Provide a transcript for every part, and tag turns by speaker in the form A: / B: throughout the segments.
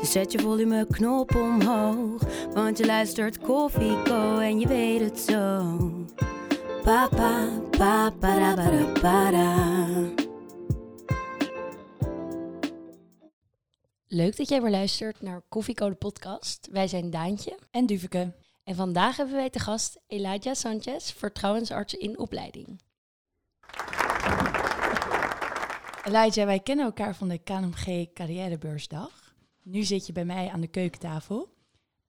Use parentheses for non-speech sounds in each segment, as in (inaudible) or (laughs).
A: Dus zet je volumeknop omhoog. Want je luistert Koffieko en je weet het zo. Papa, papa, para, para, para.
B: Leuk dat jij weer luistert naar Koffieko de podcast. Wij zijn Daantje
C: En Duveke.
B: en vandaag hebben wij te gast Elijah Sanchez, vertrouwensarts in opleiding.
C: Elijah, wij kennen elkaar van de KNMG Carrièrebeursdag. Nu zit je bij mij aan de keukentafel.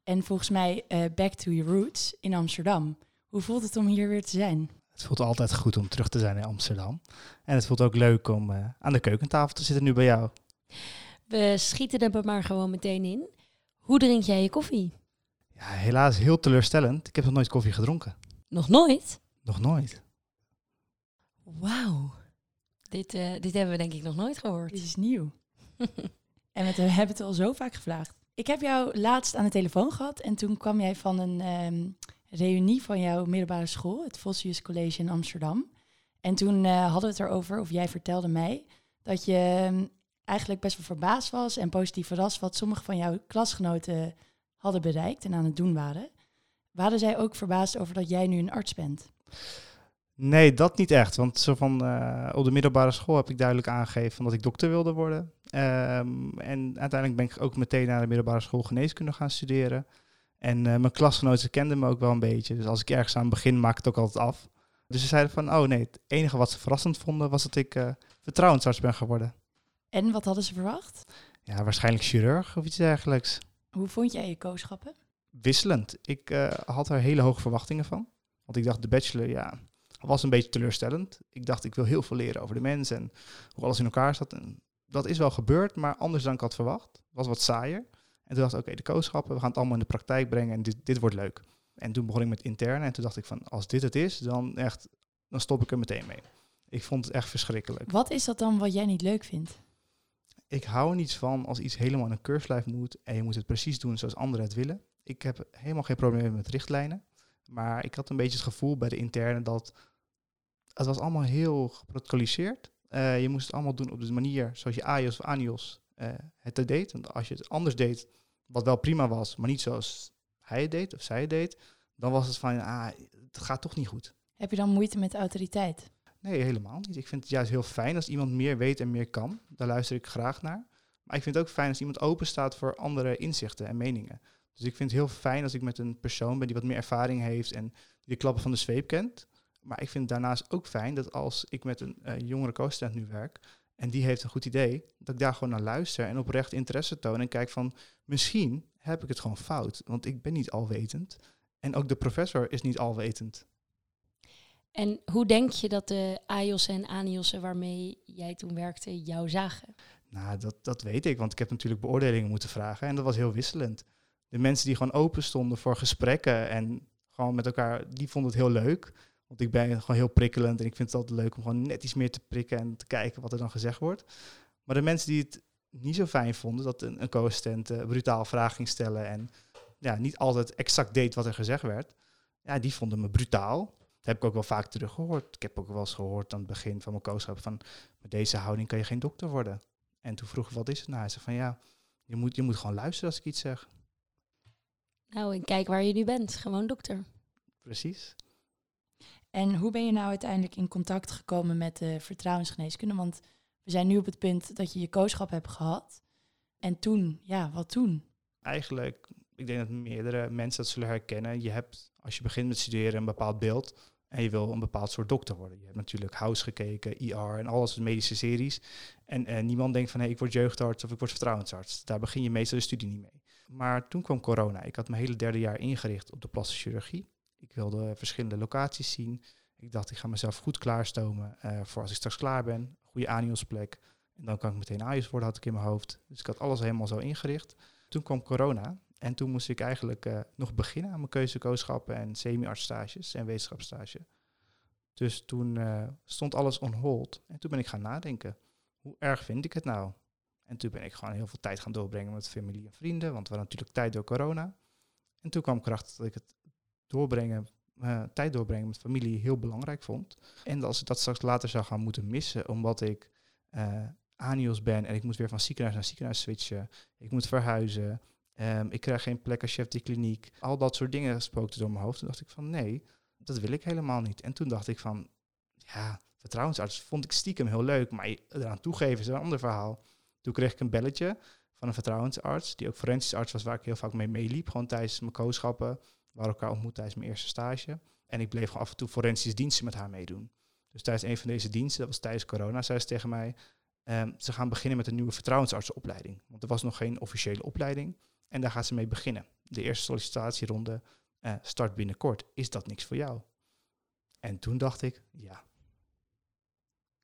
C: En volgens mij eh, back to your roots in Amsterdam. Hoe voelt het om hier weer te zijn?
D: Het voelt altijd goed om terug te zijn in Amsterdam. En het voelt ook leuk om eh, aan de keukentafel te zitten nu bij jou.
B: We schieten er maar gewoon meteen in. Hoe drink jij je koffie?
D: Ja, helaas heel teleurstellend. Ik heb nog nooit koffie gedronken.
B: Nog nooit?
D: Nog nooit.
B: Wauw. Dit, eh, dit hebben we denk ik nog nooit gehoord.
C: Dit is nieuw. (laughs) en we hebben het al zo vaak gevraagd. Ik heb jou laatst aan de telefoon gehad en toen kwam jij van een ehm, reunie van jouw middelbare school, het Vossius College in Amsterdam. En toen eh, hadden we het erover, of jij vertelde mij, dat je ehm, eigenlijk best wel verbaasd was en positief verrast wat sommige van jouw klasgenoten hadden bereikt en aan het doen waren. Waren zij ook verbaasd over dat jij nu een arts bent?
D: Nee, dat niet echt. Want zo van, eh, op de middelbare school heb ik duidelijk aangegeven dat ik dokter wilde worden. Ehm, en uiteindelijk ben ik ook meteen naar de middelbare school geneeskunde gaan studeren. En eh, mijn klasgenoten kenden me ook wel een beetje. Dus als ik ergens aan begin, maak het ook altijd af. Dus ze zeiden van, oh nee, het enige wat ze verrassend vonden was dat ik eh, vertrouwensarts ben geworden.
C: En wat hadden ze verwacht?
D: Ja, waarschijnlijk chirurg of iets dergelijks.
C: Hoe vond jij je kooschappen?
D: wisselend. Ik eh, had er hele hoge verwachtingen van. Want ik dacht, de bachelor, ja, was een beetje teleurstellend. Ik dacht, ik wil heel veel leren over de mens en hoe alles in elkaar zat. En dat is wel gebeurd, maar anders dan ik had verwacht. was wat saaier. En toen dacht ik, oké, de kooschappen, we gaan het allemaal in de praktijk brengen en dit, dit wordt leuk. En toen begon ik met interne en toen dacht ik van, als dit het is, dan echt, dan stop ik er meteen mee. Ik vond het echt verschrikkelijk.
C: Wat is dat dan wat jij niet leuk vindt?
D: Ik hou er niets van als iets helemaal in een keurslijf moet en je moet het precies doen zoals anderen het willen. Ik heb helemaal geen probleem met richtlijnen, maar ik had een beetje het gevoel bij de interne dat het was allemaal heel geprotocoliseerd. Eh je moest het allemaal doen op de manier zoals je AIOS of ANIOS eh, het deed. Want als je het anders deed, wat wel prima was, maar niet zoals hij het deed of zij het deed, dan was het van, ah, het gaat toch niet goed.
C: Heb je dan moeite met autoriteit?
D: Nee, helemaal niet. Ik vind het juist heel fijn als iemand meer weet en meer kan. Daar luister ik graag naar. Maar ik vind het ook fijn als iemand open staat voor andere inzichten en meningen. Dus ik vind het heel fijn als ik met een persoon ben die wat meer ervaring heeft en die de klappen van de zweep kent. Maar ik vind het daarnaast ook fijn dat als ik met een eh, jongere co-student nu werk en die heeft een goed idee, dat ik daar gewoon naar luister en oprecht interesse toon en kijk van misschien heb ik het gewoon fout, want ik ben niet alwetend. En ook de professor is niet alwetend.
B: En hoe denk je dat de AIOS'en en ANIOS'en waarmee jij toen werkte jou zagen?
D: Nou, dat, dat weet ik, want ik heb natuurlijk beoordelingen moeten vragen en dat was heel wisselend. De mensen die gewoon open stonden voor gesprekken en gewoon met elkaar, die vonden het heel leuk. Want ik ben gewoon heel prikkelend en ik vind het altijd leuk om gewoon net iets meer te prikken en te kijken wat er dan gezegd wordt. Maar de mensen die het niet zo fijn vonden, dat een, een co-assistent eh, brutaal vragen ging stellen en ja, niet altijd exact deed wat er gezegd werd, ja, die vonden me brutaal. Dat heb ik ook wel vaak teruggehoord. Ik heb ook wel eens gehoord aan het begin van mijn co-schap van, met deze houding kan je geen dokter worden. En toen vroeg ik, wat is het nou? Hij zei van, ja, je moet, je moet gewoon luisteren als ik iets zeg.
B: Nou, en kijk waar je nu bent. Gewoon dokter.
D: Precies.
C: En hoe ben je nou uiteindelijk in contact gekomen met de vertrouwensgeneeskunde? Want we zijn nu op het punt dat je je kooschap hebt gehad. En toen, ja, wat toen?
D: Eigenlijk, ik denk dat meerdere mensen dat zullen herkennen. Je hebt, als je begint met studeren, een bepaald beeld. En je wil een bepaald soort dokter worden. Je hebt natuurlijk House gekeken, IR en alles medische series. En, niemand denkt van, hé, ik word jeugdarts of ik word vertrouwensarts. Daar begin je meestal de studie niet mee. Maar toen kwam corona. Ik had mijn hele derde jaar ingericht op de plastische chirurgie. Ik wilde verschillende locaties zien. Ik dacht, ik ga mezelf goed klaarstomen eh, voor als ik straks klaar ben. Goede aniosplek. En dan kan ik meteen AIOS worden, had ik in mijn hoofd. Dus ik had alles helemaal zo ingericht. Toen kwam corona. En toen moest ik eigenlijk eh, nog beginnen aan mijn keuzekooschappen en semi-artsstages en wetenschapsstage. Dus toen eh, stond alles on hold. En toen ben ik gaan nadenken, hoe erg vind ik het nou? En toen ben ik gewoon heel veel tijd gaan doorbrengen met familie en vrienden, want we hadden natuurlijk tijd door corona. En toen kwam ik erachter dat ik het doorbrengen, eh, tijd doorbrengen met familie heel belangrijk vond. En als ik dat straks later zou gaan moeten missen, omdat ik uh, anios ben en ik moet weer van ziekenhuis naar ziekenhuis switchen, ik moet verhuizen, um, ik krijg geen plek als chef de kliniek. Al dat soort dingen spookten door mijn hoofd. Toen dacht ik van nee, dat wil ik helemaal niet. En toen dacht ik van, ja, vertrouwensarts vond ik stiekem heel leuk, maar eraan toegeven is een ander verhaal. Toen kreeg ik een belletje van een vertrouwensarts, die ook forensisch arts was, waar ik heel vaak mee meeliep, gewoon tijdens mijn kooschappen. Hadden elkaar ontmoet tijdens mijn eerste stage. En ik bleef gewoon af en toe forensische diensten met haar meedoen. Dus tijdens een van deze diensten, dat was tijdens corona, zei ze tegen mij, um, ze gaan beginnen met een nieuwe vertrouwensartsenopleiding. Want er was nog geen officiële opleiding. En daar gaat ze mee beginnen. De eerste sollicitatieronde uh, start binnenkort. Is dat niks voor jou? En toen dacht ik, ja.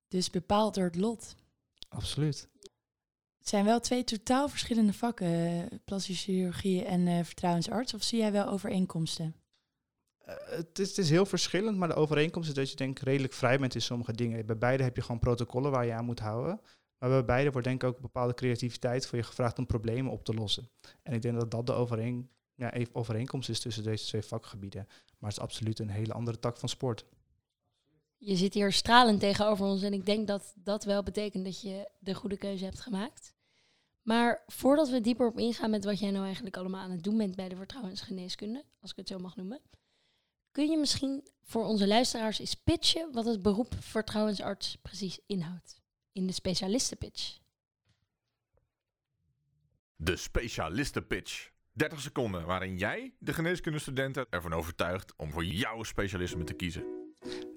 C: Dus bepaald door het lot.
D: Absoluut.
C: Het zijn wel twee totaal verschillende vakken, plastische chirurgie en uh, vertrouwensarts. Of zie jij wel overeenkomsten?
D: Uh, het, is, het, is, heel verschillend, maar de overeenkomst is dat je denk redelijk vrij bent in sommige dingen. Bij beide heb je gewoon protocollen waar je aan moet houden. Maar bij beide wordt denk ik ook bepaalde creativiteit voor je gevraagd om problemen op te lossen. En ik denk dat dat de overeen, ja, overeenkomst is tussen deze twee vakgebieden. Maar het is absoluut een hele andere tak van sport.
B: Je zit hier stralend tegenover ons en ik denk dat dat wel betekent dat je de goede keuze hebt gemaakt. Maar voordat we dieper op ingaan met wat jij nou eigenlijk allemaal aan het doen bent bij de vertrouwensgeneeskunde, als ik het zo mag noemen, kun je misschien voor onze luisteraars eens pitchen wat het beroep vertrouwensarts precies inhoudt in de specialistenpitch.
E: De specialistenpitch. 30 seconden waarin jij de geneeskundestudenten ervan overtuigt om voor jouw specialisme te kiezen.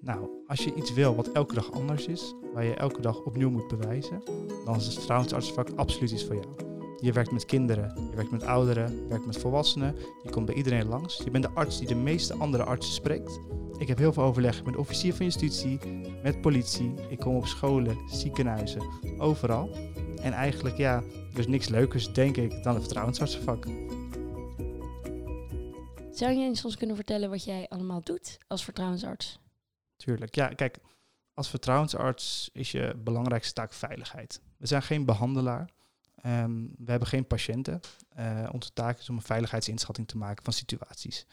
D: Nou, als je iets wil wat elke dag anders is, waar je elke dag opnieuw moet bewijzen, dan is het vertrouwensartsvak absoluut iets voor jou. Je werkt met kinderen, je werkt met ouderen, je werkt met volwassenen, je komt bij iedereen langs. Je bent de arts die de meeste andere artsen spreekt. Ik heb heel veel overleg met officier van justitie, met politie. Ik kom op scholen, ziekenhuizen, overal. En eigenlijk, ja, er is niks leukers, denk ik, dan het vertrouwensartsenvak.
B: Zou je eens ons kunnen vertellen wat jij allemaal doet als vertrouwensarts?
D: Tuurlijk. Ja, kijk, als vertrouwensarts is je belangrijkste taak veiligheid. We zijn geen behandelaar. Um, we hebben geen patiënten. Uh, onze taak is om een veiligheidsinschatting te maken van situaties.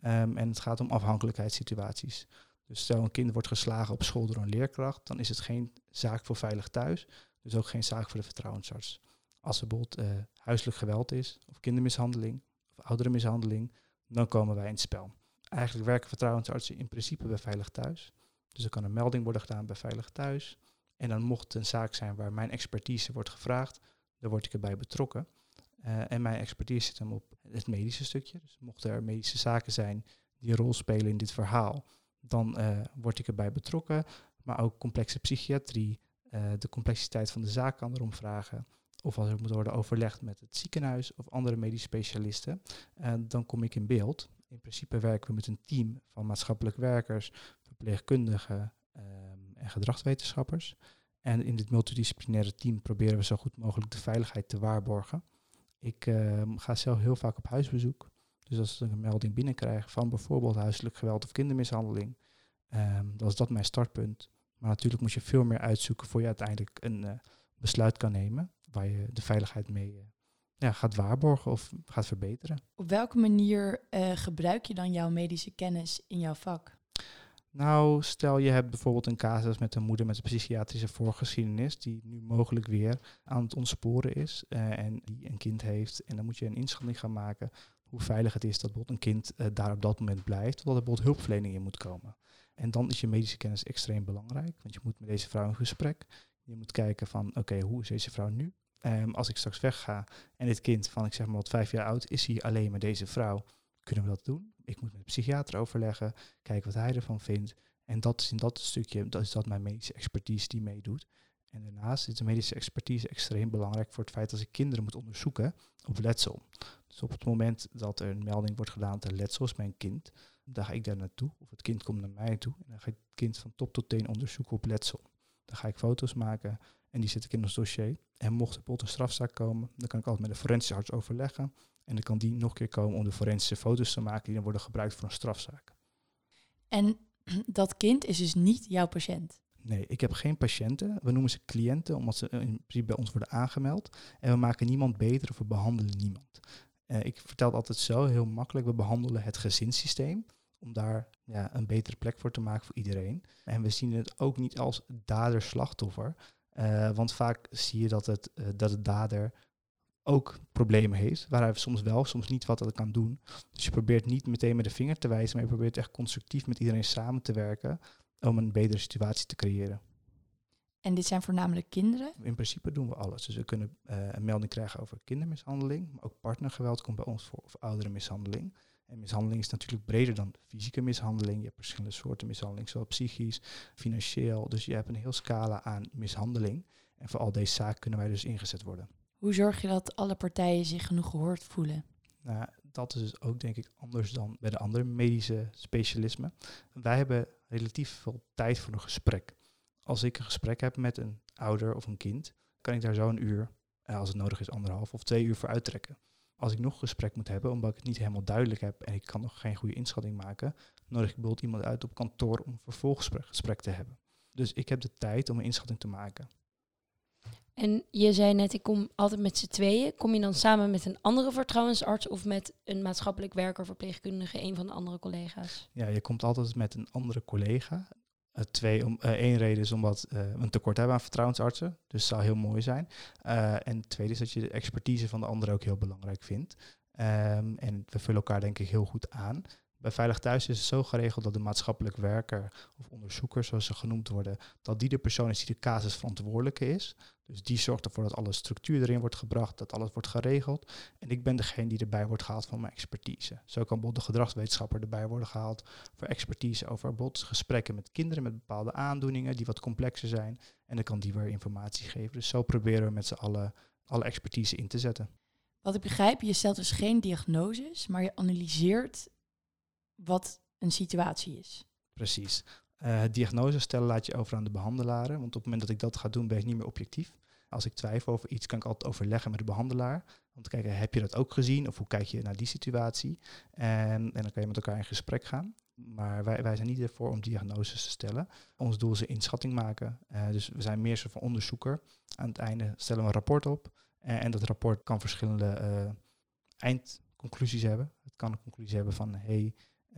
D: Um, en het gaat om afhankelijkheidssituaties. Dus stel een kind wordt geslagen op school door een leerkracht, dan is het geen zaak voor veilig thuis. Dus ook geen zaak voor de vertrouwensarts. Als er bijvoorbeeld uh, huiselijk geweld is, of kindermishandeling, of ouderenmishandeling, dan komen wij in het spel. Eigenlijk werken vertrouwensartsen in principe bij Veilig Thuis. Dus er kan een melding worden gedaan bij Veilig Thuis. En dan mocht het een zaak zijn waar mijn expertise wordt gevraagd, dan word ik erbij betrokken. Uh, en mijn expertise zit hem op het medische stukje. Dus mochten er medische zaken zijn die een rol spelen in dit verhaal, dan uh, word ik erbij betrokken. Maar ook complexe psychiatrie, uh, de complexiteit van de zaak kan erom vragen. Of als er moet worden overlegd met het ziekenhuis of andere medische specialisten, dan kom ik in beeld. In principe werken we met een team van maatschappelijk werkers, verpleegkundigen um, en gedragswetenschappers. En in dit multidisciplinaire team proberen we zo goed mogelijk de veiligheid te waarborgen. Ik uh, ga zelf heel vaak op huisbezoek. Dus als ik een melding binnenkrijg van bijvoorbeeld huiselijk geweld of kindermishandeling, um, dan is dat mijn startpunt. Maar natuurlijk moet je veel meer uitzoeken voor je uiteindelijk een uh, besluit kan nemen waar je de veiligheid mee uh, ja, gaat waarborgen of gaat verbeteren.
C: Op welke manier uh, gebruik je dan jouw medische kennis in jouw vak?
D: Nou, stel je hebt bijvoorbeeld een casus met een moeder met een psychiatrische voorgeschiedenis, die nu mogelijk weer aan het ontsporen is uh, en die een kind heeft. En dan moet je een inschatting gaan maken hoe veilig het is dat bijvoorbeeld een kind uh, daar op dat moment blijft, totdat er bijvoorbeeld hulpverlening in moet komen. En dan is je medische kennis extreem belangrijk, want je moet met deze vrouw in gesprek. Je moet kijken van, oké, okay, hoe is deze vrouw nu? Um, als ik straks wegga en dit kind van, ik zeg maar wat vijf jaar oud, is hij alleen met deze vrouw, kunnen we dat doen? Ik moet met de psychiater overleggen, kijken wat hij ervan vindt. En dat is in dat stukje, dat is dat mijn medische expertise die meedoet. En daarnaast is de medische expertise extreem belangrijk voor het feit dat ik kinderen moet onderzoeken op letsel. Dus op het moment dat er een melding wordt gedaan dat er letsel is bij een kind, dan ga ik daar naartoe, of het kind komt naar mij toe, en dan ga ik het kind van top tot teen onderzoeken op letsel. Dan ga ik foto's maken En die zet ik in ons dossier. En mocht er bijvoorbeeld een strafzaak komen, dan kan ik altijd met de forensische arts overleggen. En dan kan die nog een keer komen om de forensische foto's te maken die dan worden gebruikt voor een strafzaak.
C: En (clears throat) dat kind is dus niet jouw patiënt.
D: Nee, ik heb geen patiënten. We noemen ze cliënten, omdat ze in principe bij ons worden aangemeld. En we maken niemand beter of we behandelen niemand. Uh, ik vertel het altijd zo, heel makkelijk. We behandelen het gezinssysteem om daar ja, een betere plek voor te maken voor iedereen. En we zien het ook niet als dader-slachtoffer. Uh, want vaak zie je dat het, uh, dat het dader ook problemen heeft, waar hij soms wel, soms niet wat dat kan doen. Dus je probeert niet meteen met de vinger te wijzen, maar je probeert echt constructief met iedereen samen te werken om een betere situatie te creëren.
C: En dit zijn voornamelijk kinderen?
D: In principe doen we alles. Dus we kunnen uh, een melding krijgen over kindermishandeling, maar ook partnergeweld komt bij ons voor, of ouderenmishandeling. En mishandeling is natuurlijk breder dan fysieke mishandeling. Je hebt verschillende soorten mishandeling, zowel psychisch, financieel. Dus je hebt een heel scala aan mishandeling. En voor al deze zaken kunnen wij dus ingezet worden.
C: Hoe zorg je dat alle partijen zich genoeg gehoord voelen?
D: Nou, dat is dus ook denk ik anders dan bij de andere medische specialismen. Wij hebben relatief veel tijd voor een gesprek. Als ik een gesprek heb met een ouder of een kind, kan ik daar zo een uur, eh, als het nodig is anderhalf of twee uur voor uittrekken. Als ik nog een gesprek moet hebben, omdat ik het niet helemaal duidelijk heb en ik kan nog geen goede inschatting maken, nodig ik bijvoorbeeld iemand uit op kantoor om een vervolggesprek te hebben. Dus ik heb de tijd om een inschatting te maken.
B: En je zei net, ik kom altijd met z'n tweeën. Kom je dan samen met een andere vertrouwensarts of met een maatschappelijk werker, verpleegkundige, een van de andere collega's?
D: Ja, je komt altijd met een andere collega. Uh, twee, om, uh, één reden is omdat uh, we een tekort hebben aan vertrouwensartsen. Dus het zou heel mooi zijn. en tweede is dat je de expertise van de ander ook heel belangrijk vindt. Um, en we vullen elkaar denk ik heel goed aan. Bij Veilig Thuis is het zo geregeld dat de maatschappelijk werker of onderzoeker, zoals ze genoemd worden, dat die de persoon is die de casus verantwoordelijke is. Dus die zorgt ervoor dat alle structuur erin wordt gebracht, dat alles wordt geregeld. En ik ben degene die erbij wordt gehaald van mijn expertise. Zo kan bijvoorbeeld de gedragswetenschapper erbij worden gehaald voor expertise over bijvoorbeeld gesprekken met kinderen met bepaalde aandoeningen die wat complexer zijn. En dan kan die weer informatie geven. Dus zo proberen we met z'n allen alle expertise in te zetten.
C: Wat ik begrijp, je stelt dus geen diagnoses, maar je analyseert wat een situatie is.
D: Precies. Uh, diagnose stellen laat je over aan de behandelaren. Want op het moment dat ik dat ga doen, ben ik niet meer objectief. Als ik twijfel over iets, kan ik altijd overleggen met de behandelaar. Om te kijken, heb je dat ook gezien? Of hoe kijk je naar die situatie? En, en dan kan je met elkaar in gesprek gaan. Maar wij, wij zijn niet ervoor om diagnoses te stellen. Ons doel is een inschatting maken. Uh, dus we zijn meer soort van onderzoeker. Aan het einde stellen we een rapport op. En dat rapport kan verschillende uh, eindconclusies hebben. Het kan een conclusie hebben van, hey,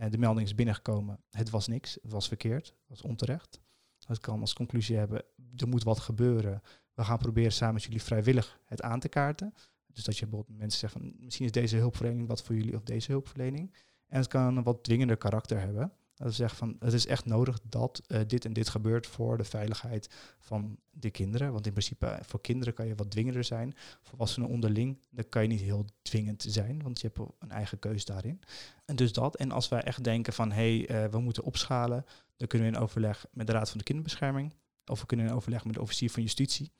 D: de melding is binnengekomen, het was niks, het was verkeerd, het was onterecht. Het kan als conclusie hebben, er moet wat gebeuren. We gaan proberen samen met jullie vrijwillig het aan te kaarten. Dus dat je bijvoorbeeld mensen zegt van, misschien is deze hulpverlening wat voor jullie of deze hulpverlening. En het kan een wat dwingender karakter hebben. Dat zeggen van, het is echt nodig dat uh, dit en dit gebeurt voor de veiligheid van de kinderen. Want in principe uh, voor kinderen kan je wat dwingender zijn. Volwassenen onderling, dan kan je niet heel dwingend zijn, want je hebt een eigen keus daarin. En dus dat. En als wij echt denken van, hé, hey, uh, we moeten opschalen, dan kunnen we in overleg met de Raad van de Kinderbescherming. Of we kunnen in overleg met de officier van justitie.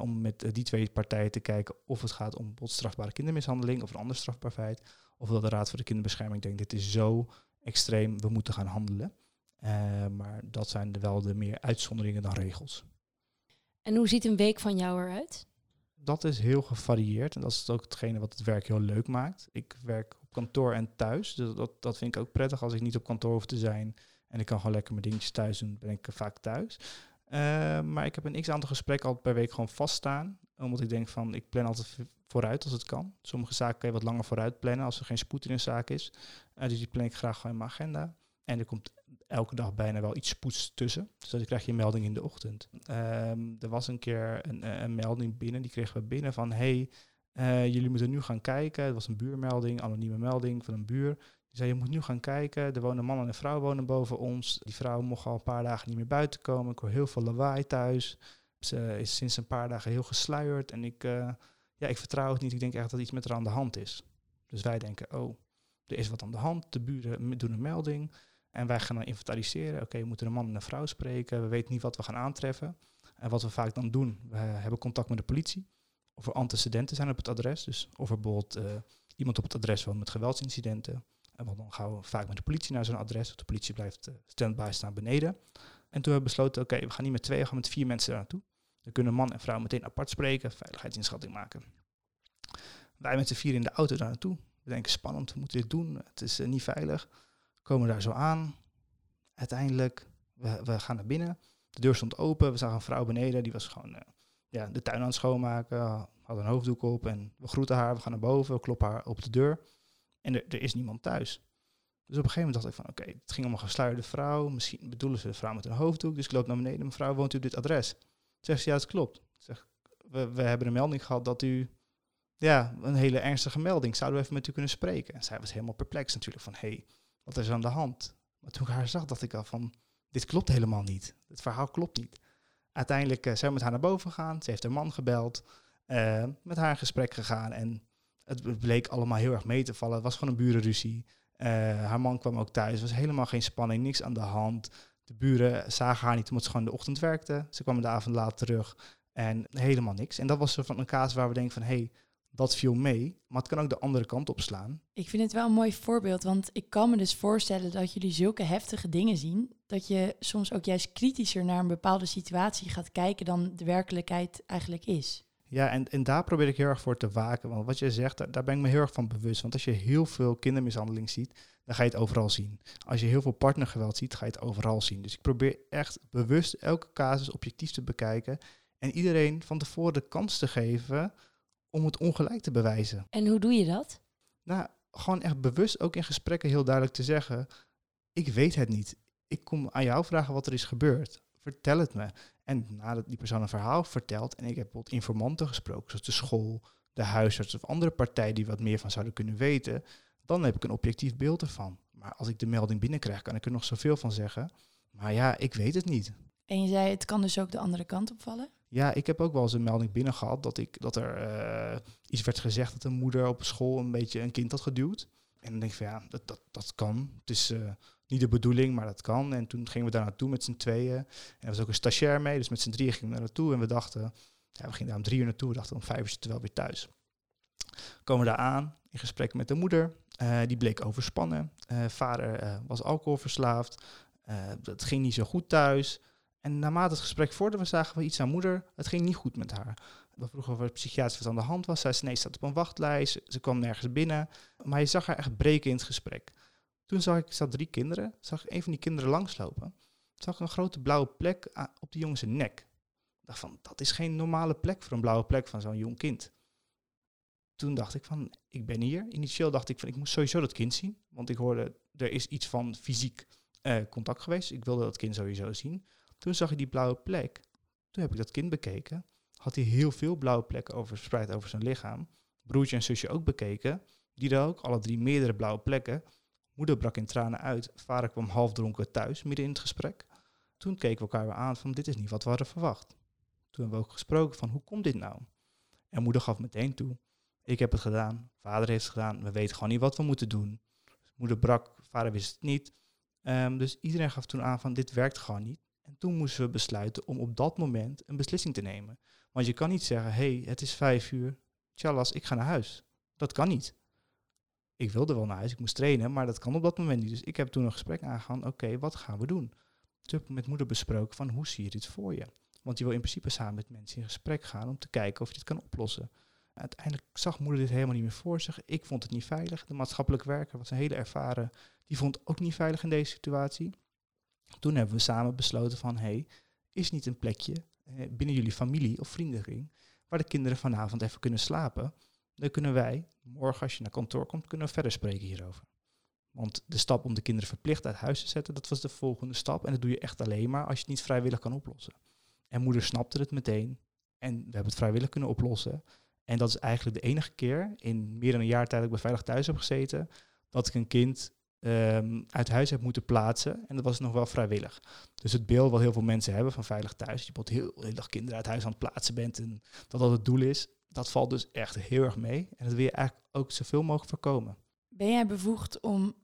D: om met die twee partijen te kijken of het gaat om strafbare kindermishandeling of een ander strafbaar feit. Of dat de Raad voor de Kinderbescherming denkt, dit is zo extreem, we moeten gaan handelen. Uh, maar dat zijn de wel de meer uitzonderingen dan regels.
B: En hoe ziet een week van jou eruit?
D: Dat is heel gevarieerd en dat is ook hetgene wat het werk heel leuk maakt. Ik werk op kantoor en thuis, dus dat, dat vind ik ook prettig als ik niet op kantoor hoef te zijn. En ik kan gewoon lekker mijn dingetjes thuis doen, ben ik vaak thuis. Uh, maar ik heb een x-aantal gesprekken altijd per week gewoon vaststaan. Omdat ik denk van, ik plan altijd vooruit als het kan. Sommige zaken kan je wat langer vooruit plannen als er geen spoed in een zaak is. Uh, dus die plan ik graag gewoon in mijn agenda. En er komt elke dag bijna wel iets spoeds tussen. Dus dan krijg je een melding in de ochtend. Um, er was een keer een, een, melding binnen, die kregen we binnen van... hey, uh, jullie moeten nu gaan kijken. Het was een buurmelding, anonieme melding van een buur. Die zei, je moet nu gaan kijken. Er wonen een man en een vrouw wonen boven ons. Die vrouw mocht al een paar dagen niet meer buiten komen. Ik hoor heel veel lawaai thuis. Ze is sinds een paar dagen heel gesluierd. En ik, ja, ik vertrouw het niet. Ik denk echt dat iets met haar aan de hand is. Dus wij denken, oh, er is wat aan de hand. De buren doen een melding. En wij gaan dan inventariseren. Oké, we moeten een man en een vrouw spreken. We weten niet wat we gaan aantreffen. En wat we vaak dan doen, we hebben contact met de politie. Of er antecedenten zijn op het adres. Dus of er bijvoorbeeld uh, iemand op het adres woont met geweldsincidenten. En dan gaan we vaak met de politie naar zo'n adres. De politie blijft uh, stand-by staan beneden. En toen hebben we besloten, oké, we gaan niet met twee, we gaan met vier mensen daar naartoe. Dan kunnen man en vrouw meteen apart spreken, veiligheidsinschatting maken. Wij met z'n vier in de auto daar naartoe. We denken spannend, we moeten dit doen. Het is eh, niet veilig. Komen daar zo aan. Uiteindelijk, we, we gaan naar binnen. De deur stond open. We zagen een vrouw beneden. Die was gewoon eh, ja, de tuin aan het schoonmaken. Had een hoofddoek op. En we groeten haar. We gaan naar boven. We kloppen haar op de deur. En er, er is niemand thuis. Dus op een gegeven moment dacht ik van, oké, het ging om een gesluierde vrouw. Misschien bedoelen ze de vrouw met een hoofddoek. Dus ik loop naar beneden. Mevrouw, woont u op dit adres? Zegt ze, ja, dat klopt. We, we hebben een melding gehad dat u, ja, een hele ernstige melding. Zouden we even met u kunnen spreken? En zij was helemaal perplex natuurlijk van, hé, hey, wat is er aan de hand? Maar toen ik haar zag, dacht ik al van, dit klopt helemaal niet. Het verhaal klopt niet. Uiteindelijk uh, zijn we met haar naar boven gegaan. Ze heeft haar man gebeld, uh, met haar in gesprek gegaan. En het bleek allemaal heel erg mee te vallen. Het was gewoon een burenruzie. Uh, haar man kwam ook thuis. Was helemaal geen spanning, niks aan de hand. De buren zagen haar niet omdat ze gewoon de ochtend werkte. Ze kwam de avond laat terug en helemaal niks. En dat was van een kaas waar we denken van, hé, hey, dat viel mee, maar het kan ook de andere kant op slaan.
C: Ik vind het wel een mooi voorbeeld, want ik kan me dus voorstellen dat jullie zulke heftige dingen zien, dat je soms ook juist kritischer naar een bepaalde situatie gaat kijken dan de werkelijkheid eigenlijk is.
D: Ja, en, en daar probeer ik heel erg voor te waken. Want wat je zegt, daar, daar ben ik me heel erg van bewust. Want als je heel veel kindermishandeling ziet, dan ga je het overal zien. Als je heel veel partnergeweld ziet, ga je het overal zien. Dus ik probeer echt bewust elke casus objectief te bekijken. En iedereen van tevoren de kans te geven om het ongelijk te bewijzen.
B: En hoe doe je dat?
D: Nou, gewoon echt bewust ook in gesprekken heel duidelijk te zeggen: Ik weet het niet. Ik kom aan jou vragen wat er is gebeurd. Vertel het me. En nadat die persoon een verhaal vertelt, en ik heb bijvoorbeeld informanten gesproken, zoals de school, de huisarts of andere partijen die wat meer van zouden kunnen weten, dan heb ik een objectief beeld ervan. Maar als ik de melding binnenkrijg, kan ik er nog zoveel van zeggen. Maar ja, ik weet het niet.
C: En je zei, het kan dus ook de andere kant opvallen?
D: Ja, ik heb ook wel eens een melding binnen gehad dat, ik, dat er uh, iets werd gezegd dat een moeder op school een beetje een kind had geduwd. En dan denk ik van ja, dat, dat, dat kan. Het is uh, niet de bedoeling, maar dat kan. En toen gingen we daar naartoe met z'n tweeën. En er was ook een stagiair mee, dus met z'n drieën gingen we daar naartoe. En we dachten, ja, we gingen daar om drie uur naartoe. We dachten om vijf uur zitten we wel weer thuis. Komen we daar aan, in gesprek met de moeder. Uh, die bleek overspannen. vader was alcoholverslaafd. dat ging niet zo goed thuis. En naarmate het gesprek vorderde, zagen we iets aan moeder. Het ging niet goed met haar. We vroegen of er psychiatrisch wat aan de hand was. Zij zei nee, staat op een wachtlijst. Ze kwam nergens binnen. Maar je zag haar echt breken in het gesprek. Toen zag ik, zat drie kinderen, zag een van die kinderen langslopen. Zag ik een grote blauwe plek op die jongen zijn nek. Ik dacht van, dat is geen normale plek voor een blauwe plek van zo'n jong kind. Toen dacht ik van, ik ben hier. Initieel dacht ik van, ik moest sowieso dat kind zien. Want ik hoorde, er is iets van fysiek eh, contact geweest. Ik wilde dat kind sowieso zien. Toen zag ik die blauwe plek. Toen heb ik dat kind bekeken. Had hij heel veel blauwe plekken over, verspreid over zijn lichaam. Broertje en zusje ook bekeken. Die er ook, alle drie meerdere blauwe plekken. Moeder brak in tranen uit. Vader kwam half dronken thuis, midden in het gesprek. Toen keken we elkaar weer aan van dit is niet wat we hadden verwacht. Toen hebben we ook gesproken van hoe komt dit nou? En moeder gaf meteen toe. Ik heb het gedaan, vader heeft het gedaan, we weten gewoon niet wat we moeten doen. Moeder brak, vader wist het niet. Um, dus iedereen gaf toen aan van dit werkt gewoon niet. En toen moesten we besluiten om op dat moment een beslissing te nemen. Want je kan niet zeggen, hé, hey, het is vijf uur, tjallas, ik ga naar huis. Dat kan niet. Ik wilde wel naar huis, ik moest trainen, maar dat kan op dat moment niet. Dus ik heb toen een gesprek aangegaan, oké, wat gaan we doen? Toen heb ik met moeder besproken van, hoe zie je dit voor je? Want je wil in principe samen met mensen in gesprek gaan om te kijken of je dit kan oplossen. Uiteindelijk zag moeder dit helemaal niet meer voor zich. Ik vond het niet veilig. De maatschappelijk werker was een hele ervaren, die vond het ook niet veilig in deze situatie. Toen hebben we samen besloten van, hey, is niet een plekje eh, binnen jullie familie of vriendenkring waar de kinderen vanavond even kunnen slapen? Dan kunnen wij, morgen als je naar kantoor komt, kunnen we verder spreken hierover. Want de stap om de kinderen verplicht uit huis te zetten, dat was de volgende stap. En dat doe je echt alleen maar als je het niet vrijwillig kan oplossen. En moeder snapte het meteen. En we hebben het vrijwillig kunnen oplossen. En dat is eigenlijk de enige keer in meer dan een jaar tijd dat ik bij Veilig Thuis heb gezeten, dat ik een kind um, uit huis hebt moeten plaatsen. En dat was nog wel vrijwillig. Dus het beeld wat heel veel mensen hebben van veilig thuis, je bijvoorbeeld heel, heel dag kinderen uit huis aan het plaatsen bent en dat dat het doel is, dat valt dus echt heel erg mee. En dat wil je eigenlijk ook zoveel mogelijk voorkomen.
C: Ben jij bevoegd om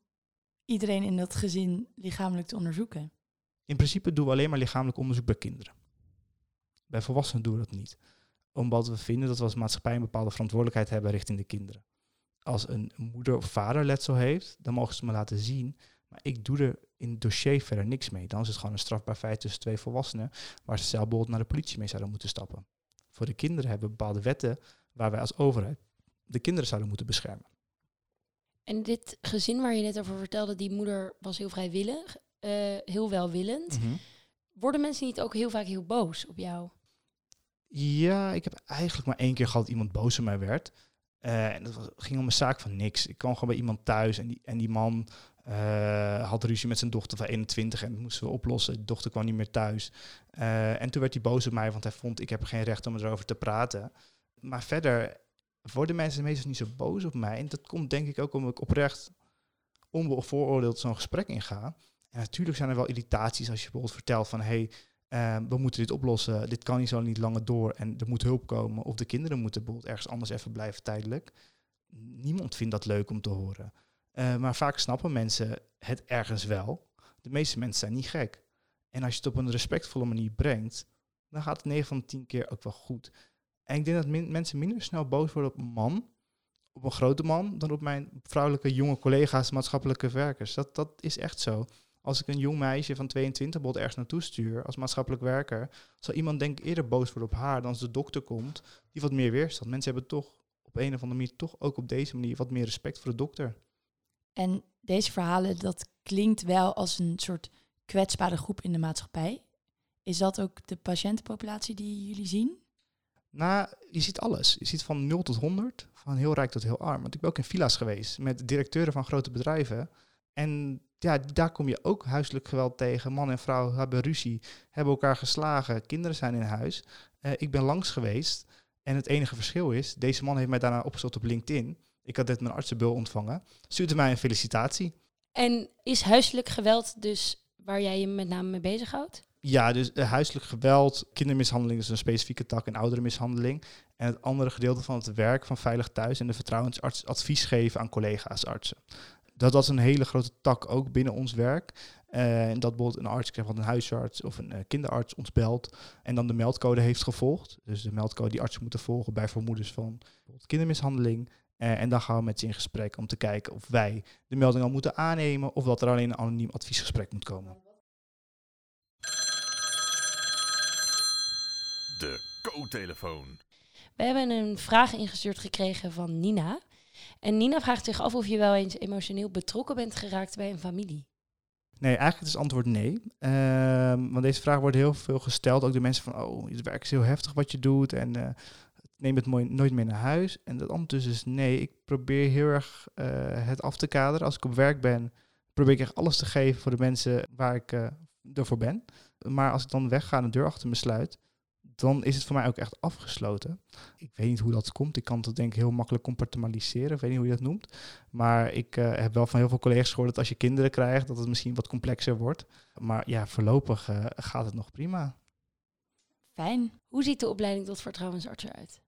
C: iedereen in dat gezin lichamelijk te onderzoeken?
D: In principe doen we alleen maar lichamelijk onderzoek bij kinderen. Bij volwassenen doen we dat niet. Omdat we vinden dat we als maatschappij een bepaalde verantwoordelijkheid hebben richting de kinderen als een moeder of vader letsel heeft, dan mogen ze me laten zien. Maar ik doe er in het dossier verder niks mee. Dan is het gewoon een strafbaar feit tussen twee volwassenen, waar ze zelf bijvoorbeeld naar de politie mee zouden moeten stappen. Voor de kinderen hebben we bepaalde wetten waar wij als overheid de kinderen zouden moeten beschermen.
B: En dit gezin waar je net over vertelde, die moeder was heel vrijwillig, eh, heel welwillend. Worden mensen niet ook heel vaak heel boos op jou?
D: Ja, ik heb eigenlijk maar één keer gehad dat iemand boos op mij werd. Eh, en dat ging om een zaak van niks. Ik kwam gewoon bij iemand thuis en die, en die man eh, had ruzie met zijn dochter van 21 en dat moesten we oplossen. De dochter kwam niet meer thuis. Eh, en toen werd hij boos op mij, want hij vond ik heb geen recht om erover te praten. Maar verder worden mensen meestal niet zo boos op mij. En dat komt denk ik ook omdat ik oprecht onbevooroordeeld zo'n gesprek inga. En natuurlijk zijn er wel irritaties als je bijvoorbeeld vertelt van... hey, uh, we moeten dit oplossen, dit kan niet zo niet langer door en er moet hulp komen. Of de kinderen moeten bijvoorbeeld ergens anders even blijven tijdelijk. Niemand vindt dat leuk om te horen. Uh, maar vaak snappen mensen het ergens wel. De meeste mensen zijn niet gek. En als je het op een respectvolle manier brengt, dan gaat het 9 van de 10 keer ook wel goed. En ik denk dat mensen minder snel boos worden op een man, op een grote man, dan op mijn vrouwelijke jonge collega's, maatschappelijke werkers. Dat, dat is echt zo. Als ik een jong meisje van 22 bot ergens naartoe stuur als maatschappelijk werker, zal iemand denk ik eerder boos worden op haar dan als de dokter komt die wat meer weerstand. Mensen hebben toch op een of andere manier toch ook op deze manier wat meer respect voor de dokter.
C: En deze verhalen, dat klinkt wel als een soort kwetsbare groep in de maatschappij. Is dat ook de patiëntenpopulatie die jullie zien?
D: Nou, je ziet alles. Je ziet van 0 tot 100, van heel rijk tot heel arm. Want ik ben ook in villa's geweest met directeuren van grote bedrijven. En ja, daar kom je ook huiselijk geweld tegen. Man en vrouw hebben ruzie, hebben elkaar geslagen, kinderen zijn in huis. Uh, ik ben langs geweest en het enige verschil is, deze man heeft mij daarna opgezocht op LinkedIn. Ik had net mijn artsenbul ontvangen. Stuurde mij een felicitatie.
B: En is huiselijk geweld dus waar jij je met name mee bezighoudt?
D: Ja, dus uh, huiselijk geweld, kindermishandeling is een specifieke tak en ouderenmishandeling. En het andere gedeelte van het werk van Veilig Thuis en de vertrouwensarts advies geven aan collega's artsen dat, dat is een hele grote tak ook binnen ons werk. Uh, en dat bijvoorbeeld een arts wat een huisarts of een uh, kinderarts ons belt en dan de meldcode heeft gevolgd. Dus de meldcode die artsen moeten volgen bij vermoedens van kindermishandeling. Uh, en dan gaan we met ze in gesprek om te kijken of wij de melding al moeten aannemen of dat er alleen een anoniem adviesgesprek moet komen.
E: De co-telefoon.
B: We hebben een vraag ingestuurd gekregen van Nina. En Nina vraagt zich af of je wel eens emotioneel betrokken bent geraakt bij een familie.
D: Nee, eigenlijk is het antwoord nee. Uh, want deze vraag wordt heel veel gesteld. Ook de mensen van, oh, het werk is heel heftig wat je doet en uh, neem het mooi, nooit meer naar huis. En dat antwoord dus is nee. Ik probeer heel erg uh, het af te kaderen. Als ik op werk ben, probeer ik echt alles te geven voor de mensen waar ik uh, ervoor ben. Maar als ik dan wegga en de deur achter me sluit, dan is het voor mij ook echt afgesloten. Ik weet niet hoe dat komt. Ik kan het denk ik heel makkelijk compartimentaliseren. Ik weet niet hoe je dat noemt. Maar ik uh, heb wel van heel veel collega's gehoord dat als je kinderen krijgt, dat het misschien wat complexer wordt. Maar ja, voorlopig uh, gaat het nog prima.
B: Fijn. Hoe ziet de opleiding tot vertrouwensarts eruit?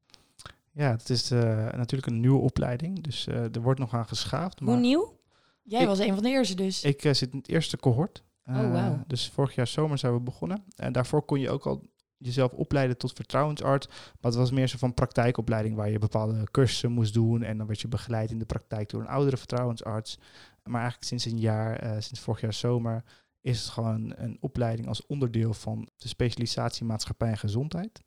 D: Ja, het is uh, natuurlijk een nieuwe opleiding. Dus er wordt nog aan geschaafd.
B: Hoe nieuw?
C: Jij ik, was een van de eerste dus.
D: Ik zit in het eerste cohort.
B: oh, wow.
D: Dus vorig jaar zomer zijn we begonnen. En daarvoor kon je ook al jezelf opleiden tot vertrouwensarts. Maar het was meer zo van praktijkopleiding waar je bepaalde cursussen moest doen. En dan werd je begeleid in de praktijk door een oudere vertrouwensarts. Maar eigenlijk sinds een jaar, uh, sinds vorig jaar zomer, is het gewoon een opleiding als onderdeel van de specialisatie maatschappij en gezondheid.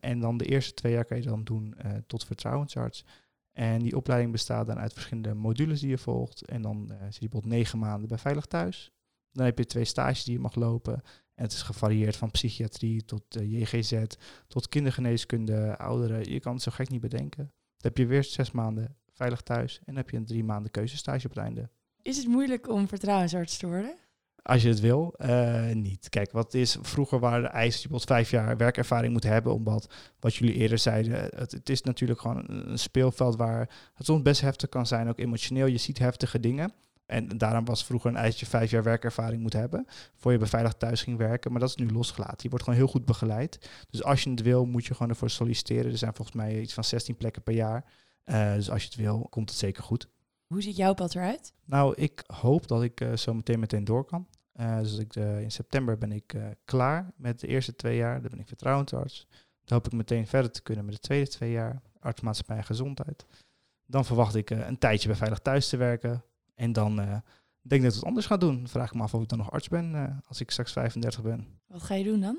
D: En dan de eerste twee jaar kan je dan doen uh, tot vertrouwensarts. En die opleiding bestaat dan uit verschillende modules die je volgt. En dan uh, zit je bijvoorbeeld negen maanden bij Veilig Thuis. Dan heb je twee stages die je mag lopen. En het is gevarieerd van psychiatrie tot uh, JGZ, tot kindergeneeskunde, ouderen. Je kan het zo gek niet bedenken. Dan heb je weer zes maanden veilig thuis en dan heb je een drie maanden keuzestage op het einde.
C: Is het moeilijk om vertrouwensarts te worden?
D: Als je het wil, uh, niet. Kijk, wat is, vroeger waren de eisen dat je bijvoorbeeld vijf jaar werkervaring moet hebben, omdat, wat jullie eerder zeiden, het, het is natuurlijk gewoon een, een speelveld waar het soms best heftig kan zijn, ook emotioneel. Je ziet heftige dingen. En daarom was vroeger een eisje vijf jaar werkervaring moet hebben. Voor je beveiligd thuis ging werken. Maar dat is nu losgelaten. Je wordt gewoon heel goed begeleid. Dus als je het wil, moet je gewoon ervoor solliciteren. Er zijn volgens mij iets van 16 plekken per jaar. Uh, dus als je het wil, komt het zeker goed.
C: Hoe ziet jouw pad eruit?
D: Nou, ik hoop dat ik uh, zo meteen meteen door kan. Uh, dus ik, in september ben ik klaar met de eerste twee jaar. Dan ben ik vertrouwensarts. Dan hoop ik meteen verder te kunnen met de tweede twee jaar. Artsmaatschappij en gezondheid. Dan verwacht ik een tijdje bij Veilig Thuis te werken. En dan uh, denk dat ik het anders ga doen. Dan vraag ik me af of ik dan nog arts ben eh, als ik straks 35 ben.
C: Wat ga je doen dan?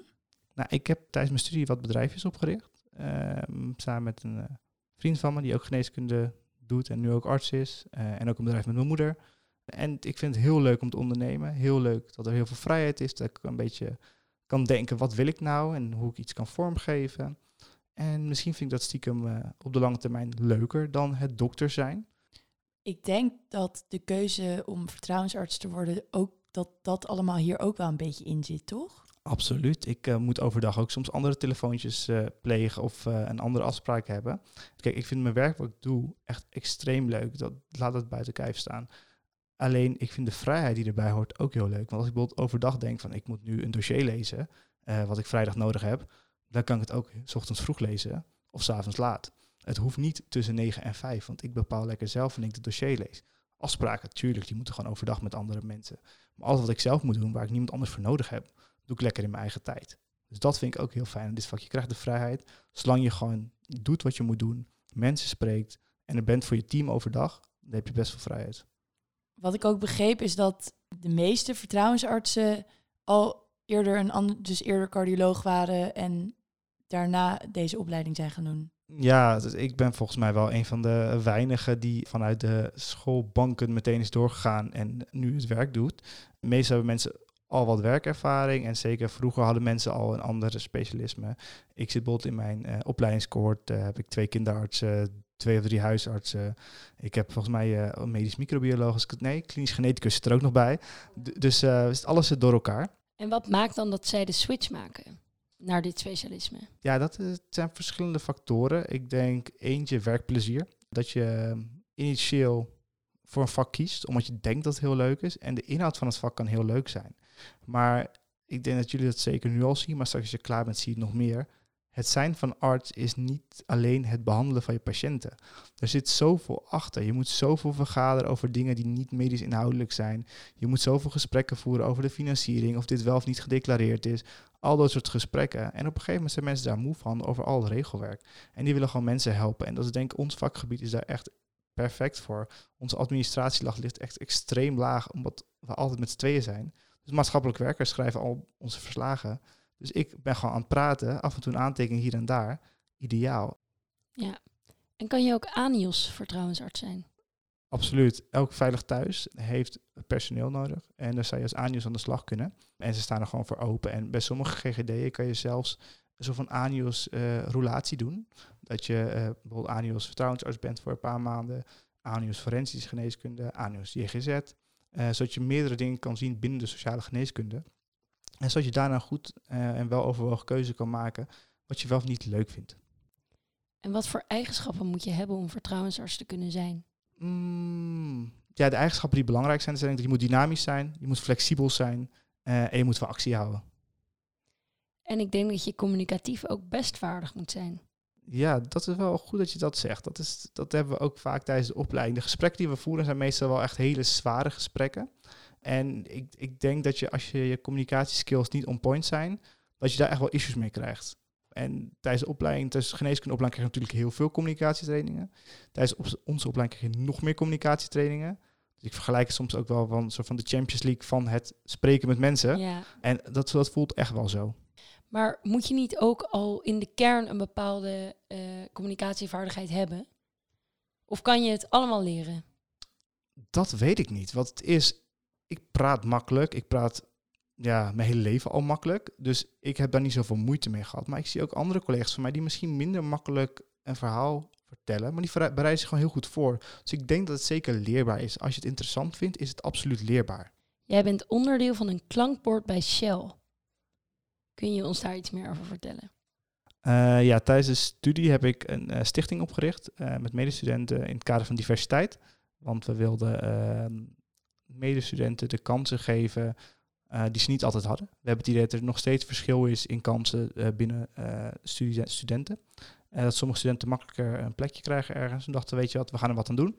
D: Nou, ik heb tijdens mijn studie wat bedrijfjes opgericht. ehm, samen met een eh, vriend van me die ook geneeskunde doet en nu ook arts is. eh, en ook een bedrijf met mijn moeder. En ik vind het heel leuk om te ondernemen. Heel leuk dat er heel veel vrijheid is. Dat ik een beetje kan denken, wat wil ik nou? En hoe ik iets kan vormgeven. En misschien vind ik dat stiekem eh, op de lange termijn leuker dan het dokter zijn.
C: Ik denk dat de keuze om vertrouwensarts te worden ook dat dat allemaal hier ook wel een beetje in zit, toch?
D: Absoluut. Ik eh, moet overdag ook soms andere telefoontjes eh, plegen of eh, een andere afspraak hebben. Kijk, ik vind mijn werk wat ik doe echt extreem leuk. Dat laat het buiten kijf staan. Alleen, ik vind de vrijheid die erbij hoort ook heel leuk. Want als ik bijvoorbeeld overdag denk van ik moet nu een dossier lezen, wat ik vrijdag nodig heb, dan kan ik het ook s ochtends vroeg lezen of s avonds laat. Het hoeft niet tussen 9 en 5, want ik bepaal lekker zelf wanneer ik het dossier lees. Afspraken, tuurlijk, die moeten gewoon overdag met andere mensen. Maar alles wat ik zelf moet doen, waar ik niemand anders voor nodig heb, doe ik lekker in mijn eigen tijd. Dus dat vind ik ook heel fijn in dit vak. Je krijgt de vrijheid, zolang je gewoon doet wat je moet doen, mensen spreekt en er bent voor je team overdag, dan heb je best veel vrijheid.
C: Wat ik ook begreep is dat de meeste vertrouwensartsen al eerder een ander, dus eerder cardioloog waren en daarna deze opleiding zijn gaan doen.
D: Ja, dus ik ben volgens mij wel een van de weinigen die vanuit de schoolbanken meteen is doorgegaan en nu het werk doet. Meestal hebben mensen al wat werkervaring en zeker vroeger hadden mensen al een andere specialisme. Ik zit bijvoorbeeld in mijn eh, heb ik twee kinderartsen, twee of drie huisartsen. Ik heb volgens mij een medisch microbioloog, nee, klinisch geneticus zit er ook nog bij. Dus alles zit door elkaar.
B: En wat maakt dan dat zij de switch maken naar dit specialisme?
D: Ja, dat eh, zijn verschillende factoren. Ik denk eentje werkplezier. Dat je eh, initieel voor een vak kiest, omdat je denkt dat het heel leuk is. En de inhoud van het vak kan heel leuk zijn. Maar ik denk dat jullie dat zeker nu al zien, maar straks als je klaar bent zie je het nog meer. Het zijn van arts is niet alleen het behandelen van je patiënten. Er zit zoveel achter. Je moet zoveel vergaderen over dingen die niet medisch inhoudelijk zijn. Je moet zoveel gesprekken voeren over de financiering, of dit wel of niet gedeclareerd is. Al dat soort gesprekken. En op een gegeven moment zijn mensen daar moe van over al het regelwerk. En die willen gewoon mensen helpen. En dat is denk ik, ons vakgebied is daar echt perfect voor. Onze administratielag ligt echt extreem laag, omdat we altijd met z'n tweeën zijn. Dus maatschappelijk werkers schrijven al onze verslagen. Dus ik ben gewoon aan het praten, af en toe een aantekening hier en daar. Ideaal.
B: Ja. En kan je ook ANIOS vertrouwensarts zijn?
D: Absoluut. Elk veilig thuis heeft personeel nodig. En daar zou je als ANIOS aan de slag kunnen. En ze staan er gewoon voor open. En bij sommige GGD'en kan je zelfs een soort van ANIOS-roulatie doen. Dat je eh, bijvoorbeeld ANIOS vertrouwensarts bent voor een paar maanden. ANIOS forensische geneeskunde, ANIOS JGZ. eh, zodat je meerdere dingen kan zien binnen de sociale geneeskunde. En zodat je daarna goed eh, en wel overwogen keuze kan maken wat je wel of niet leuk vindt.
B: En wat voor eigenschappen moet je hebben om vertrouwensarts te kunnen zijn?
D: Mm, ja, de eigenschappen die belangrijk zijn, zijn dat je moet dynamisch zijn, je moet flexibel zijn eh, en je moet van actie houden.
B: En ik denk dat je communicatief ook best vaardig moet zijn.
D: Ja, dat is wel goed dat je dat zegt. Dat, is, dat hebben we ook vaak tijdens de opleiding. De gesprekken die we voeren zijn meestal wel echt hele zware gesprekken. En ik, ik denk dat je als je je communicatieskills niet on point zijn, dat je daar echt wel issues mee krijgt. En tijdens de opleiding, tijdens de geneeskundeopleiding krijg je natuurlijk heel veel communicatietrainingen. Tijdens onze opleiding krijg je nog meer communicatietrainingen. Dus ik vergelijk het soms ook wel van, soort van de Champions League van het spreken met mensen.
B: Ja.
D: En dat, dat voelt echt wel zo.
B: Maar moet je niet ook al in de kern een bepaalde eh, communicatievaardigheid hebben? Of kan je het allemaal leren?
D: Dat weet ik niet. Wat het is, ik praat makkelijk. Ik praat ja, mijn hele leven al makkelijk. Dus ik heb daar niet zoveel moeite mee gehad. Maar ik zie ook andere collega's van mij die misschien minder makkelijk een verhaal vertellen. Maar die bereiden zich gewoon heel goed voor. Dus ik denk dat het zeker leerbaar is. Als je het interessant vindt, is het absoluut leerbaar.
B: Jij bent onderdeel van een klankbord bij Shell. Kun je ons daar iets meer over vertellen?
D: Eh, ja, tijdens de studie heb ik een eh, stichting opgericht eh, met medestudenten in het kader van diversiteit. Want we wilden ehm, medestudenten de kansen geven eh, die ze niet altijd hadden. We hebben het idee dat er nog steeds verschil is in kansen eh, binnen studie- studenten. Dat sommige studenten makkelijker een plekje krijgen ergens. En dachten, weet je wat, we gaan er wat aan doen.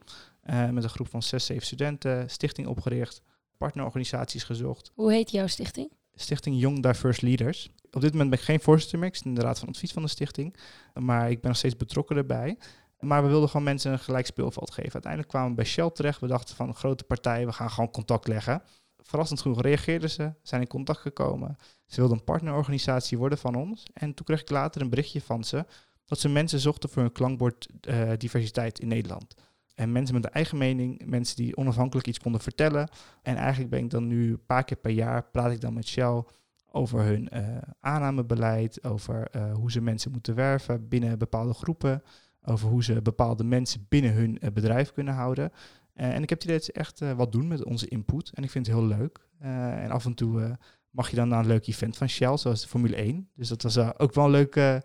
D: Met een groep van zes, zeven studenten, stichting opgericht, partnerorganisaties gezocht.
B: Hoe heet jouw stichting?
D: Stichting Young Diverse Leaders. Op dit moment ben ik geen voorzitter meer. Ik zit in de raad van advies van de stichting. Maar ik ben nog steeds betrokken erbij. Maar we wilden gewoon mensen een gelijk speelveld geven. Uiteindelijk kwamen we bij Shell terecht. We dachten van grote partij, we gaan gewoon contact leggen. Verrassend genoeg reageerden ze, zijn in contact gekomen. Ze wilden een partnerorganisatie worden van ons. En toen kreeg ik later een berichtje van ze dat ze mensen zochten voor hun klankbord eh, diversiteit in Nederland. En mensen met een eigen mening, mensen die onafhankelijk iets konden vertellen. En eigenlijk ben ik dan nu een paar keer per jaar praat ik dan met Shell over hun eh, aannamebeleid, over eh, hoe ze mensen moeten werven binnen bepaalde groepen, over hoe ze bepaalde mensen binnen hun eh, bedrijf kunnen houden. Eh, en ik heb het idee dat ze echt eh, wat doen met onze input. En ik vind het heel leuk. En af en toe mag je dan naar een leuk event van Shell, zoals de Formule 1. Dus dat was ook wel een leuke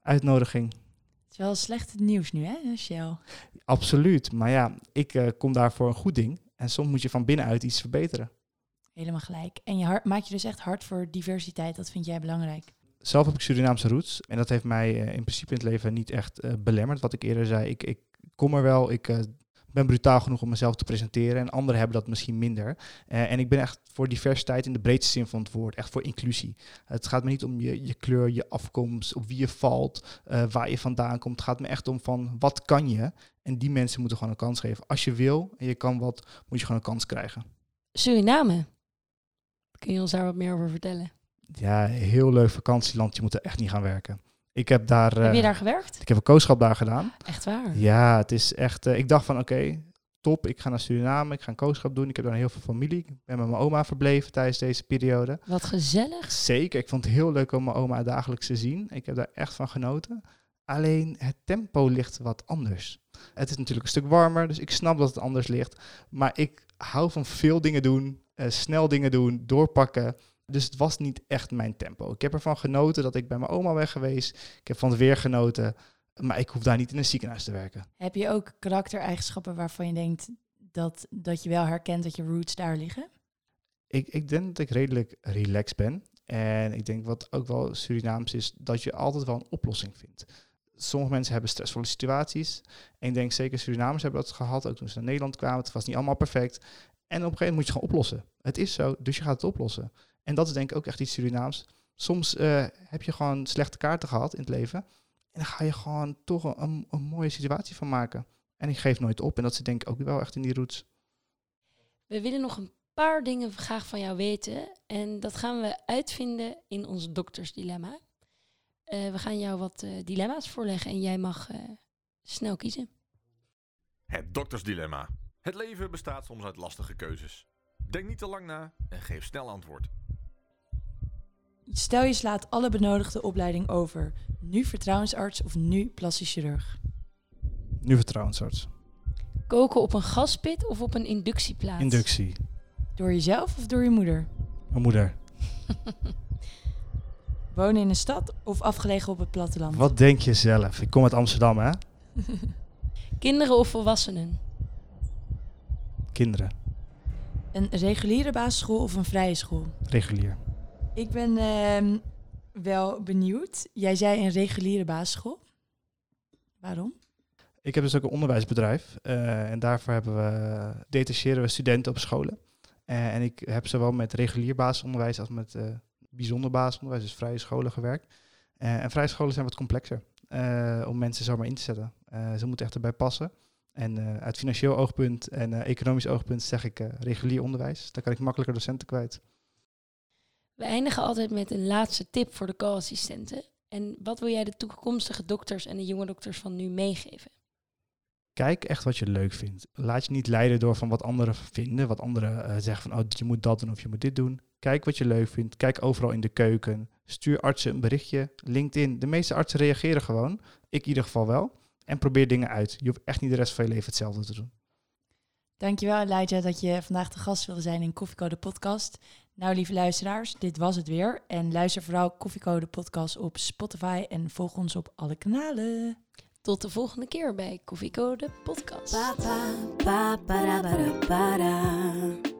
D: uitnodiging.
C: Het is wel slecht nieuws nu, hè, Shell?
D: Absoluut. Maar ja, ik kom daar voor een goed ding. En soms moet je van binnenuit iets verbeteren.
C: Helemaal gelijk. En je hart, maak je dus echt hard voor diversiteit. Dat vind jij belangrijk.
D: Zelf heb ik Surinaamse roots. En dat heeft mij eh, in principe in het leven niet echt eh, belemmerd. Wat ik eerder zei, ik, ik kom er wel. Ik eh, ben brutaal genoeg om mezelf te presenteren. En anderen hebben dat misschien minder. En ik ben echt voor diversiteit in de breedste zin van het woord. Echt voor inclusie. Het gaat me niet om je, je kleur, je afkomst, op wie je valt, waar je vandaan komt. Het gaat me echt om van wat kan je. En die mensen moeten gewoon een kans geven. Als je wil en je kan wat, moet je gewoon een kans krijgen.
B: Suriname. Kun je ons daar wat meer over vertellen?
D: Ja, heel leuk vakantieland. Je moet er echt niet gaan werken. Ik heb daar,
B: Heb je
D: eh,
B: daar gewerkt?
D: ik heb een kooschap daar gedaan.
B: Echt waar?
D: Ja, het is echt. eh, ik dacht van oké, top. Ik ga naar Suriname. Ik ga een kooschap doen. Ik heb daar heel veel familie. Ik ben met mijn oma verbleven tijdens deze periode.
B: Wat gezellig.
D: Zeker. Ik vond het heel leuk om mijn oma dagelijks te zien. Ik heb daar echt van genoten. Alleen het tempo ligt wat anders. Het is natuurlijk een stuk warmer, dus ik snap dat het anders ligt. Maar ik hou van veel dingen doen, eh, snel dingen doen, doorpakken. Dus het was niet echt mijn tempo. Ik heb ervan genoten dat ik bij mijn oma ben geweest. Ik heb van het weer genoten. Maar ik hoef daar niet in een ziekenhuis te werken.
C: Heb je ook karaktereigenschappen waarvan je denkt dat, dat je wel herkent dat je roots daar liggen?
D: Ik, ik denk dat ik redelijk relaxed ben. En ik denk wat ook wel Surinaams is, dat je altijd wel een oplossing vindt. Sommige mensen hebben stressvolle situaties. En ik denk zeker Surinamers hebben dat gehad, ook toen ze naar Nederland kwamen. Het was niet allemaal perfect. En op een gegeven moment moet je gewoon oplossen. Het is zo, dus je gaat het oplossen. En dat is denk ik ook echt iets Surinaams. Soms eh, heb je gewoon slechte kaarten gehad in het leven. En dan ga je gewoon toch een, een, mooie situatie van maken. En ik geef nooit op. En dat zit denk ik ook wel echt in die roots.
B: We willen nog een paar dingen graag van jou weten. En dat gaan we uitvinden in ons doktersdilemma. Eh, we gaan jou wat eh, dilemma's voorleggen en jij mag eh, snel kiezen.
E: Het doktersdilemma. Het leven bestaat soms uit lastige keuzes. Denk niet te lang na en geef snel antwoord.
C: Stel je slaat alle benodigde opleiding over. Nu vertrouwensarts of nu plastisch chirurg.
D: Nu vertrouwensarts.
B: Koken op een gaspit of op een inductieplaat?
D: Inductie.
C: Door jezelf of door je moeder?
D: Mijn moeder. (laughs)
C: Wonen in een stad of afgelegen op het platteland?
D: Wat denk je zelf? Ik kom uit Amsterdam, hè? (laughs)
B: Kinderen of volwassenen?
D: Kinderen.
C: Een reguliere basisschool of een vrije school?
D: Regulier.
C: Ik ben ehm, wel benieuwd. Jij zei een reguliere basisschool. Waarom?
D: Ik heb dus ook een onderwijsbedrijf. eh, en daarvoor hebben we, detacheren we studenten op scholen. Eh, en ik heb zowel met regulier basisonderwijs als met eh, bijzonder basisonderwijs, dus vrije scholen gewerkt. En vrije scholen zijn wat complexer om mensen zomaar in te zetten. Ze moeten echt erbij passen. En uit financieel oogpunt en economisch oogpunt zeg ik regulier onderwijs. Daar kan ik makkelijker docenten kwijt.
B: We eindigen altijd met een laatste tip voor de co-assistenten. En wat wil jij de toekomstige dokters en de jonge dokters van nu meegeven?
D: Kijk echt wat je leuk vindt. Laat je niet leiden door van wat anderen vinden. Wat anderen eh, zeggen van, oh, je moet dat doen of je moet dit doen. Kijk wat je leuk vindt. Kijk overal in de keuken. Stuur artsen een berichtje. LinkedIn. De meeste artsen reageren gewoon. Ik in ieder geval wel. En probeer dingen uit. Je hoeft echt niet de rest van je leven hetzelfde te doen.
C: Dankjewel Elijah dat je vandaag de gast wilde zijn in Koffiecode Podcast. Nou lieve luisteraars, dit was het weer. En luister vooral Koffiecode Podcast op Spotify en volg ons op alle kanalen.
B: Tot de volgende keer bij Koffiecode Podcast.
A: Pa, pa, pa, para, para, para.